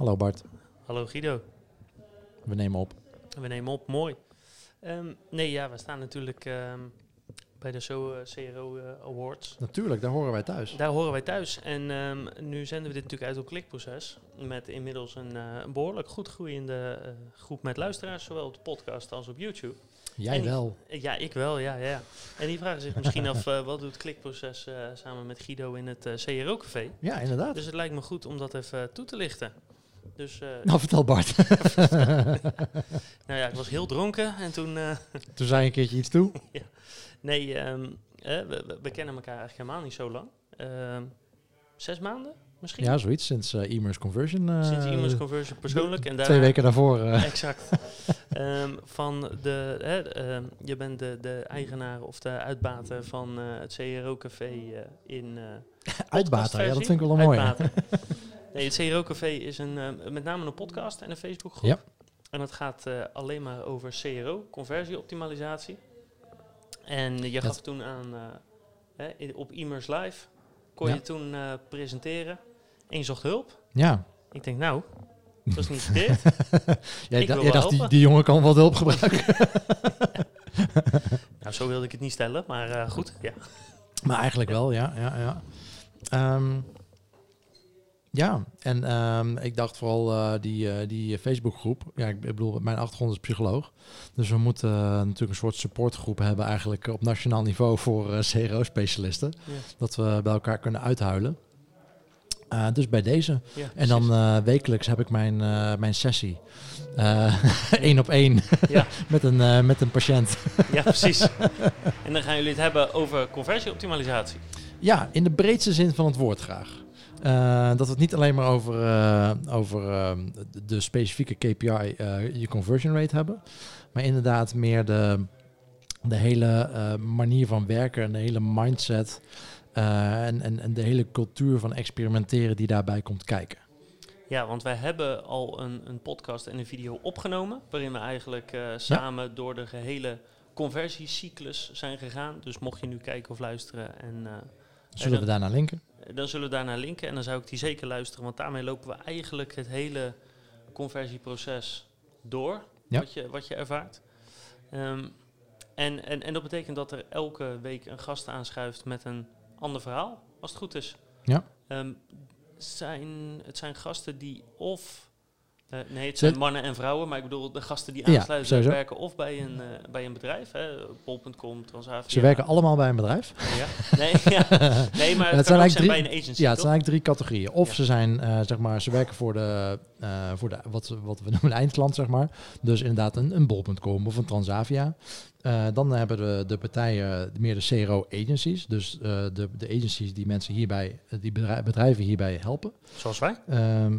Hallo Bart, Hallo Guido. we nemen op. We nemen op, mooi. Ehm, nee, ja, we staan natuurlijk ehm, bij de SO, eh, CRO eh, Awards. Natuurlijk, daar horen wij thuis. Daar horen wij thuis. En ehm, nu zenden we dit natuurlijk uit op Klikproces. Met inmiddels een, eh, een behoorlijk goed groeiende groep met luisteraars. Zowel op de podcast als op YouTube. Jij En- wel. Ja, ik wel, ja, ja. En die vragen zich misschien af, wat doet Klikproces samen met Guido in het CRO-café? Ja, inderdaad. Dus het lijkt me goed om dat even toe te lichten. Dus, eh, Nou, vertel Bart. nou ja, ik was heel dronken en toen... eh, Toen zei je een keertje iets toe. Nee, ehm, eh, we, kennen elkaar eigenlijk helemaal niet zo lang. Ehm, zes maanden misschien? Ja, zoiets. Sinds eh e-mails conversion. eh, Sinds e-mails conversion persoonlijk. En Twee daarna- weken daarvoor. eh, Exact. Ehm, van de, je bent de, de eigenaar of de uitbater van eh, het CRO-café eh, in eh uitbater, ja, dat vind ik wel. Uitbater. Nee, het CRO-café is een, eh, met name een podcast en een Facebookgroep. Ja. En het gaat eh, alleen maar over CRO, conversieoptimalisatie. En je Dat- gaf toen aan, eh, op e-mails live, kon Ja. je toen eh, presenteren en je zocht hulp. Ja. Ik denk, nou, dat is niet verkeerd. Jij, da- dacht, die, die jongen kan wat hulp gebruiken. nou, zo wilde ik het niet stellen, maar eh, goed. Ja. maar eigenlijk wel, ja. Ja, ja. Ehm, ja, en ehm, ik dacht vooral eh, die, eh, die Facebookgroep. Ja, ik bedoel, mijn achtergrond is psycholoog. Dus we moeten eh, natuurlijk een soort supportgroep hebben eigenlijk op nationaal niveau voor CRO-specialisten. Ja. Dat we bij elkaar kunnen uithuilen. Dus bij deze. Ja, En dan wekelijks heb ik mijn, mijn sessie. Eén op één. Ja. met, een, met een patiënt. ja, precies. en dan gaan jullie het hebben over conversieoptimalisatie. Ja, in de breedste zin van het woord graag. Eh, dat we het niet alleen maar over, eh, over eh, de- specifieke KPI, eh, je conversion rate hebben. Maar inderdaad meer de, de hele manier van werken en de hele mindset. en, en, en de hele cultuur van experimenteren die daarbij komt kijken. Ja, want wij hebben al een, een podcast en een video opgenomen. Waarin we eigenlijk samen door de gehele conversiecyclus zijn gegaan. Dus mocht je nu kijken of luisteren, en, Zullen we daarna linken? Dan zullen we daarnaar linken. En dan zou ik die zeker luisteren. Want daarmee lopen we eigenlijk het hele conversieproces door. Ja. Wat, je, wat je ervaart. Ehm, en, en, en dat betekent dat er elke week een gast aanschuift met een ander verhaal. Als het goed is. Ja. Ehm, zijn, het zijn gasten die of... eh, nee, het zijn mannen en vrouwen, maar ik bedoel de gasten die Ja, aansluiten sowieso. werken of bij een, eh, bij een bedrijf, hè, Bol.com, Transavia. Ze werken allemaal bij een bedrijf. Ja. Nee, ja. nee, maar het zijn eigenlijk drie- bij een agency, Ja, het toch? zijn eigenlijk drie categorieën. Of Ja. ze zijn, eh, zeg maar, ze werken voor de, voor de wat, wat we noemen de eindklant, zeg maar. Dus inderdaad een, een bol.com of een Transavia. Eh, dan hebben we de partijen meer de CRO-agencies. Dus eh, de, de agencies die mensen hierbij, die bedrij- bedrijven hierbij helpen. Zoals wij. Ehm,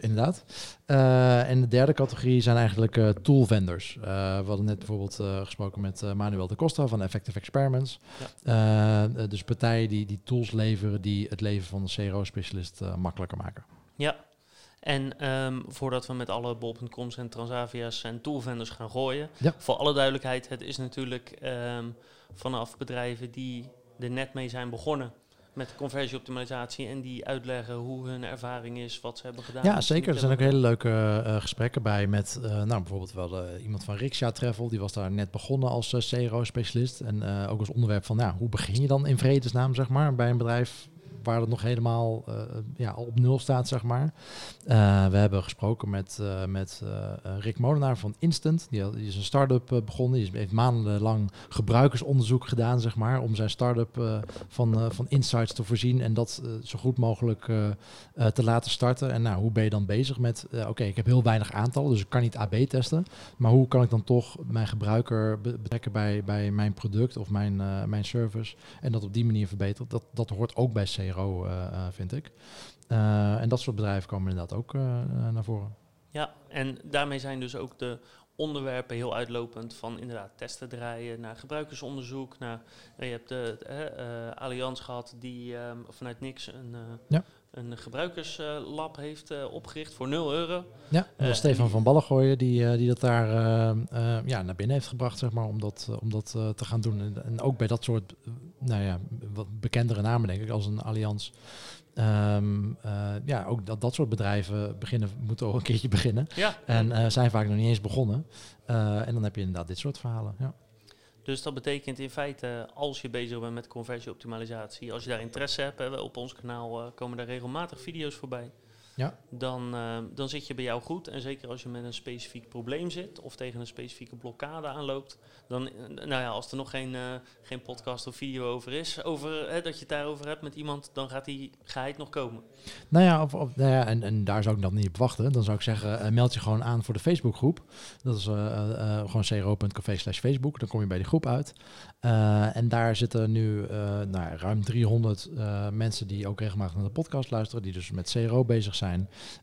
inderdaad. Eh, en de derde categorie zijn eigenlijk eh, tool vendors. We hadden net bijvoorbeeld gesproken met Manuel de Costa van Effective Experiments. Eh, dus partijen die, die tools leveren die het leven van de CRO-specialist makkelijker maken. Ja. En ehm, voordat we met alle bol.coms en Transavia's en toolvendors gaan gooien, Ja. voor alle duidelijkheid, het is natuurlijk ehm, vanaf bedrijven die er net mee zijn begonnen met conversieoptimalisatie en die uitleggen hoe hun ervaring is, wat ze hebben gedaan. Ja, zeker. Er zijn ook hele leuke eh, gesprekken bij met, eh, nou bijvoorbeeld wel eh, iemand van Riksja Travel, die was daar net begonnen als CRO-specialist. En ook als onderwerp van, nou, hoe begin je dan in vredesnaam, zeg maar, bij een bedrijf waar het nog helemaal eh, ja, op nul staat, zeg maar. Eh, we hebben gesproken met, eh, met Rick Molenaar van Instant. Die, die is een start-up begonnen. Die heeft maandenlang gebruikersonderzoek gedaan, zeg maar, om zijn start-up van, van insights te voorzien en dat zo goed mogelijk te laten starten. En nou, hoe ben je dan bezig met, oké, ik heb heel weinig aantallen, dus ik kan niet AB testen. Maar hoe kan ik dan toch mijn gebruiker be- betrekken bij, bij mijn product of mijn, mijn service en dat op die manier verbeteren? Dat, dat hoort ook bij CRO, eh, eh, vind ik. Eh, en dat soort bedrijven komen inderdaad ook naar voren. Ja, en daarmee zijn dus ook de onderwerpen heel uitlopend van inderdaad testen draaien naar gebruikersonderzoek. Naar, je hebt de eh, Allianz gehad die ehm, vanuit niks een, Ja. Een gebruikerslab heeft eh, opgericht voor 0 euro. Ja, Eh, Stefan van Ballengooien die, eh, die dat daar ja, naar binnen heeft gebracht, zeg maar, om dat, om dat te gaan doen. En, en ook bij dat soort, nou ja, wat bekendere namen, denk ik, als een Allianz. Ehm, eh, ja, ook dat, dat soort bedrijven beginnen, moeten ook een keertje beginnen. Ja, En zijn vaak nog niet eens begonnen. En dan heb je inderdaad dit soort verhalen. Ja. Dus dat betekent in feite, als je bezig bent met conversieoptimalisatie, als je daar interesse hebt, hè, op ons kanaal eh, komen daar regelmatig video's voorbij. Ja. Dan, eh, dan zit je bij jou goed. En zeker als je met een specifiek probleem zit of tegen een specifieke blokkade aanloopt, dan, eh, nou ja, als er nog geen, eh, geen podcast of video over is, over, hè, dat je het daarover hebt met iemand, dan gaat die geheid nog komen. Nou ja, of, of- nou ja en, en daar zou ik dan niet op wachten. Dan zou ik zeggen, meld je gewoon aan voor de Facebookgroep. Dat is gewoon cro.café slash Facebook. Dan kom je bij die groep uit. En daar zitten nu nou, ja, ruim 300 eh, mensen die ook regelmatig naar de podcast luisteren. Die dus met CRO bezig zijn.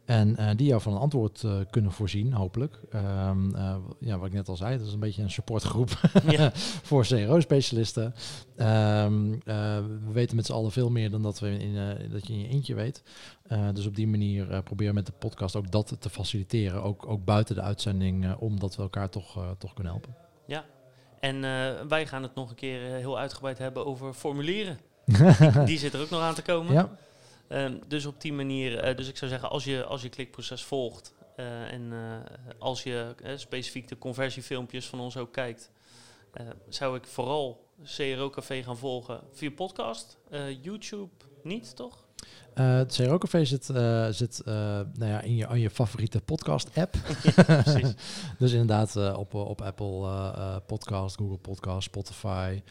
En eh, die jou van een antwoord eh, kunnen voorzien, hopelijk. Ehm, eh, ja, wat ik net al zei, dat is een beetje een supportgroep Ja. voor CRO-specialisten. Ehm, eh, we weten met z'n allen veel meer dan dat, we in, dat je in je eentje weet. Dus op die manier proberen met de podcast ook dat te faciliteren. Ook, ook buiten de uitzending, omdat we elkaar toch, toch kunnen helpen. En uh, wij gaan het nog een keer heel uitgebreid hebben over formulieren. die zit er ook nog aan te komen. Ja. Um, dus op die manier, uh, dus ik zou zeggen, als je, als je klikproces volgt uh, en uh, als je specifiek de conversiefilmpjes van ons ook kijkt, zou ik vooral CRO Café gaan volgen via podcast. YouTube niet, toch? Uh, het zit, uh, zit uh, nou ja, in je, in je favoriete podcast-app. Ja, dus inderdaad op, op Apple Podcast, Google Podcast, Spotify,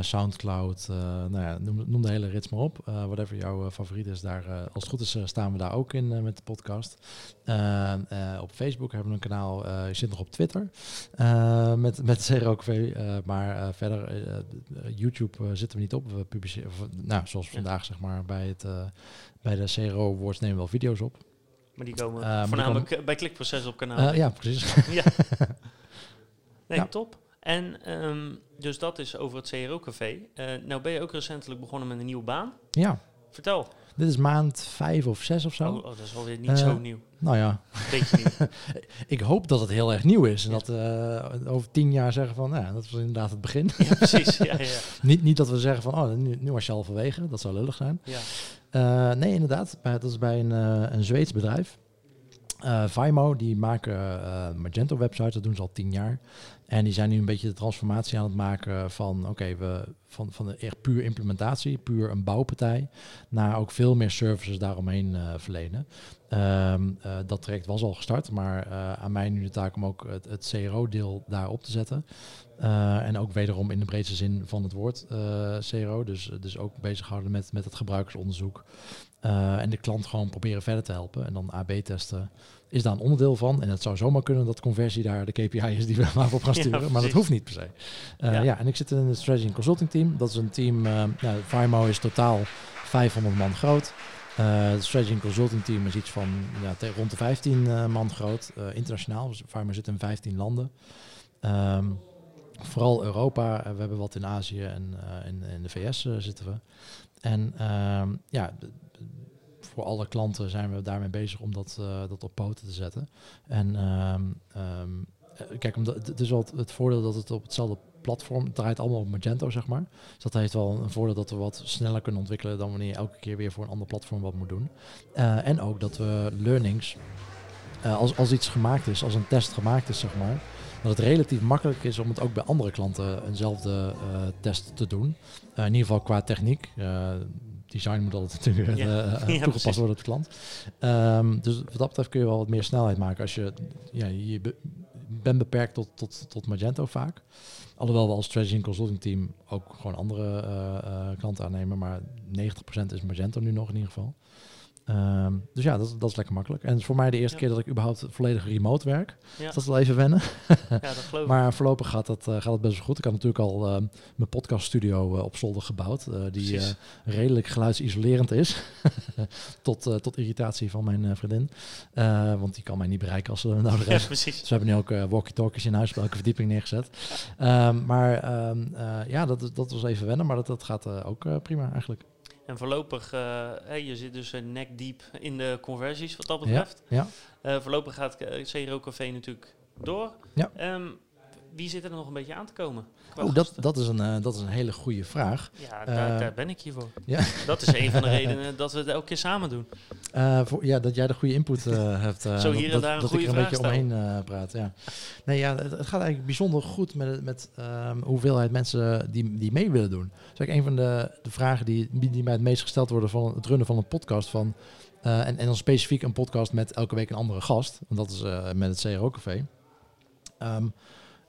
Soundcloud. nou ja, noem, noem, de hele rits maar op. whatever jouw favoriet is, daar, als het goed is staan we daar ook in met de podcast. op Facebook hebben we een kanaal. je zit nog op Twitter met, met het CRO Café. maar verder, YouTube zitten we niet op. We publiceren, nou, zoals vandaag zeg maar, bij het bij de CRO Awards nemen we wel video's op. Maar die komen uh, voornamelijk die komen... bij klikproces op kanaal. Uh, ja, precies. ja. Nee, ja. top. En um, dus dat is over het CRO-café. Nou ben je ook recentelijk begonnen met een nieuwe baan. Ja. Vertel. Dit is maand vijf of zes of zo. Oh, oh dat is alweer niet zo nieuw. Nou ja. Beetje nieuw. ik hoop dat het heel erg nieuw is. En ja. dat we over tien jaar zeggen van, nou, dat was inderdaad het begin. Ja, precies. Ja, ja. niet, niet dat we zeggen van, oh, nu, nu was je halverwege. Dat zou lullig zijn. Ja. Uh, nee, inderdaad. Dat is bij een, uh, een Zweeds bedrijf. Uh, Vimo, die maken Magento websites, dat doen ze al tien jaar. En die zijn nu een beetje de transformatie aan het maken van, oké, we van, van de echt puur implementatie, puur een bouwpartij, naar ook veel meer services daaromheen uh, verlenen. Um, uh, dat traject was al gestart, maar uh, aan mij nu de taak om ook het, het CRO-deel daarop te zetten. en ook wederom in de breedste zin van het woord CRO, dus, dus ook bezighouden met, met het gebruikersonderzoek. En de klant gewoon proberen verder te helpen. En dan AB-testen is daar een onderdeel van. En het zou zomaar kunnen dat conversie daar de KPI is die we maar op gaan sturen. Ja, maar dat hoeft niet per se. Uh, ja. ja. en ik zit in het Strategy and Consulting team. Dat is een team, uh, nou, Vimo is totaal 500 man groot. Uh, het Strategy and Consulting team is iets van ja, rond de 15 man groot. internationaal, dus Vimo zit in 15 landen. Um, vooral Europa. we hebben wat in Azië en in, in, de VS zitten we. En ja, voor alle klanten zijn we daarmee bezig om dat, uh, dat op poten te zetten. En um, kijk, het is wel het, voordeel dat het op hetzelfde platform draait allemaal op Magento, zeg maar. Dus dat heeft wel een voordeel dat we wat sneller kunnen ontwikkelen dan wanneer je elke keer weer voor een ander platform wat moet doen. Uh, en ook dat we learnings, als, als iets gemaakt is, als een test gemaakt is, zeg maar, dat het relatief makkelijk is om het ook bij andere klanten eenzelfde test te doen. in ieder geval qua techniek design moet altijd natuurlijk ja. uh, ja, toegepast worden op de klant. Um, dus wat dat betreft kun je wel wat meer snelheid maken als je, ja, je be bent beperkt tot, tot, tot Magento vaak. Alhoewel we als strategy en consulting team ook gewoon andere uh, klanten aannemen, maar 90% is Magento nu nog in ieder geval. Um, dus ja, dat, dat is lekker makkelijk. En het is voor mij de eerste ja. keer dat ik überhaupt volledig remote werk. Ja. Dus dat is wel even wennen. ja, dat geloof ik. maar voorlopig gaat het, uh, gaat best wel goed. Ik had natuurlijk al uh, mijn podcaststudio uh, op zolder gebouwd. die redelijk geluidsisolerend is. tot, tot irritatie van mijn vriendin. want die kan mij niet bereiken als ze dat nodig heeft. precies. Dus we hebben nu ook walkie-talkies in huis op elke verdieping neergezet. Um, maar ja, dat, dat was even wennen. Maar dat, dat gaat ook prima eigenlijk. En voorlopig, hey, je zit dus nek diep in de conversies wat dat betreft. Ja, ja. Uh, voorlopig gaat CRO Café natuurlijk door. Ja. Um, wie zit er nog een beetje aan te komen? Oh, dat, dat, is een, eh, dat is een hele goede vraag. Ja, daar, Eh, daar ben ik hier voor. ja. Dat is een van de redenen dat we het elke keer samen doen. Eh, voor, ja, dat jij de goede input hebt. Zo hier en dat, daar een dat ik er een beetje omheen praat. Ja. Nee, ja, het, het gaat eigenlijk bijzonder goed met, met ehm, hoeveelheid mensen die, die mee willen doen. Dat is eigenlijk een van de, de vragen die, die mij het meest gesteld worden van het runnen van een podcast. Van, en, en dan specifiek een podcast met elke week een andere gast. Want dat is met het CRO Café.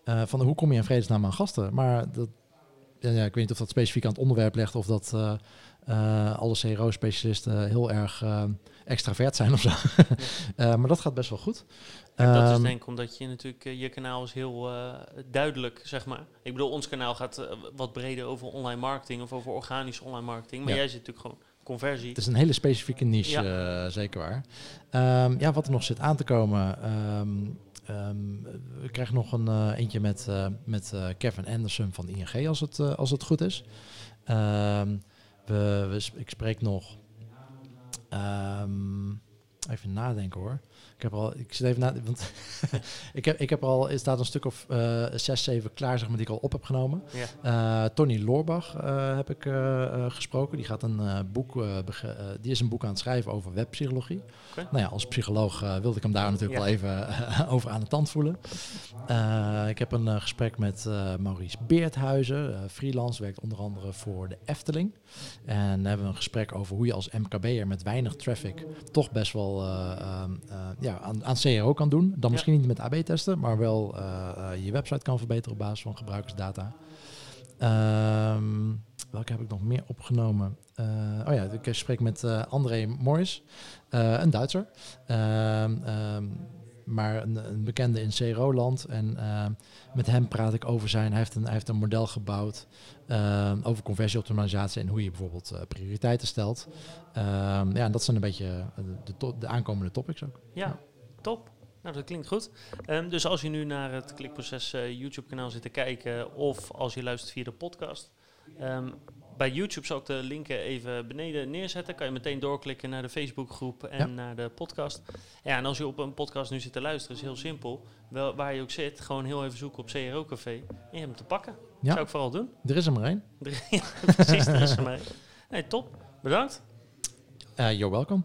Eh, van hoe kom je in vredesnaam aan gasten? Maar dat, ja, ja, ik weet niet of dat specifiek aan het onderwerp legt of dat eh, eh, alle CRO-specialisten heel erg extravert zijn of zo. Maar dat gaat best wel goed. En dat is Ehm, denk ik omdat je natuurlijk, je kanaal is heel duidelijk, zeg maar. Ik bedoel, ons kanaal gaat wat breder over online marketing of over organische online marketing. Maar Ja. jij zit natuurlijk gewoon conversie. Het is een hele specifieke niche, zeker waar. Ehm, ja, wat er nog zit aan te komen. ehm, ehm, we krijgen nog een eh, eentje met, eh, met eh, Kevin Anderson van ING, als het, als het goed is. Ehm, we, we, ik spreek nog. ehm, even nadenken hoor. Ik heb al, ik zit even na, want ik heb, ik heb al, er staat een stuk of eh, zes, zeven klaar, zeg maar, die ik al op heb genomen. Eh, Tony Loorbach eh, heb ik gesproken. Die, gaat een, boek, die is een boek aan het schrijven over webpsychologie. Nou ja, als psycholoog wilde ik hem daar natuurlijk wel even over aan de tand voelen. Ik heb een gesprek met Maurice Beerthuizen, freelance, werkt onder andere voor de Efteling. En hebben we een gesprek over hoe je als MKB'er met weinig traffic toch best wel eh, ehm, eh, ja, aan, aan CRO kan doen. Dan Ja. misschien niet met AB-testen, maar wel eh, je website kan verbeteren op basis van gebruikersdata. Ehm, welke heb ik nog meer opgenomen? Oh ja, ik spreek met André Morris, een Duitser. Ehm, maar een, een bekende in CRO-land. En ehm, met hem praat ik over zijn... Hij heeft een, hij heeft een model gebouwd ehm, over conversieoptimalisatie... en hoe je bijvoorbeeld eh, prioriteiten stelt. Ehm, ja, en dat zijn een beetje eh, de, de aankomende topics ook. Ja, top. Nou, dat klinkt goed. Ehm, dus als je nu naar het Klikproces eh, YouTube-kanaal zit te kijken, of als je luistert via de podcast, ehm, bij YouTube zal ik de linken even beneden neerzetten. Kan je meteen doorklikken naar de Facebookgroep en Ja. naar de podcast. Ja, en als je op een podcast nu zit te luisteren, is heel simpel. Wel, waar je ook zit, gewoon heel even zoeken op CRO Café en je hebt hem te pakken. Ja. Zou ik vooral doen. Er is er maar één. ja, precies, dat is voor mij. Nee, top. Bedankt. Eh you're welcome.